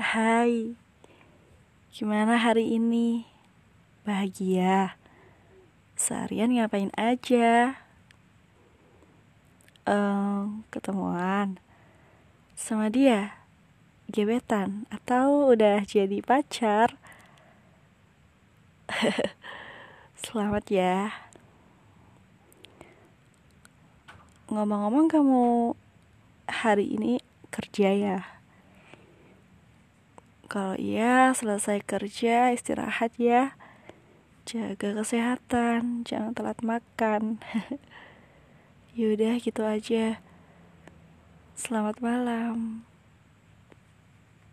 Hai, gimana hari ini? Bahagia? Seharian ngapain aja? Um, ketemuan sama dia? Gebetan? Atau udah jadi pacar? Selamat ya. Ngomong-ngomong kamu hari ini kerja ya? Kalau iya, selesai kerja, istirahat ya. Jaga kesehatan, jangan telat makan. Yaudah gitu aja. Selamat malam.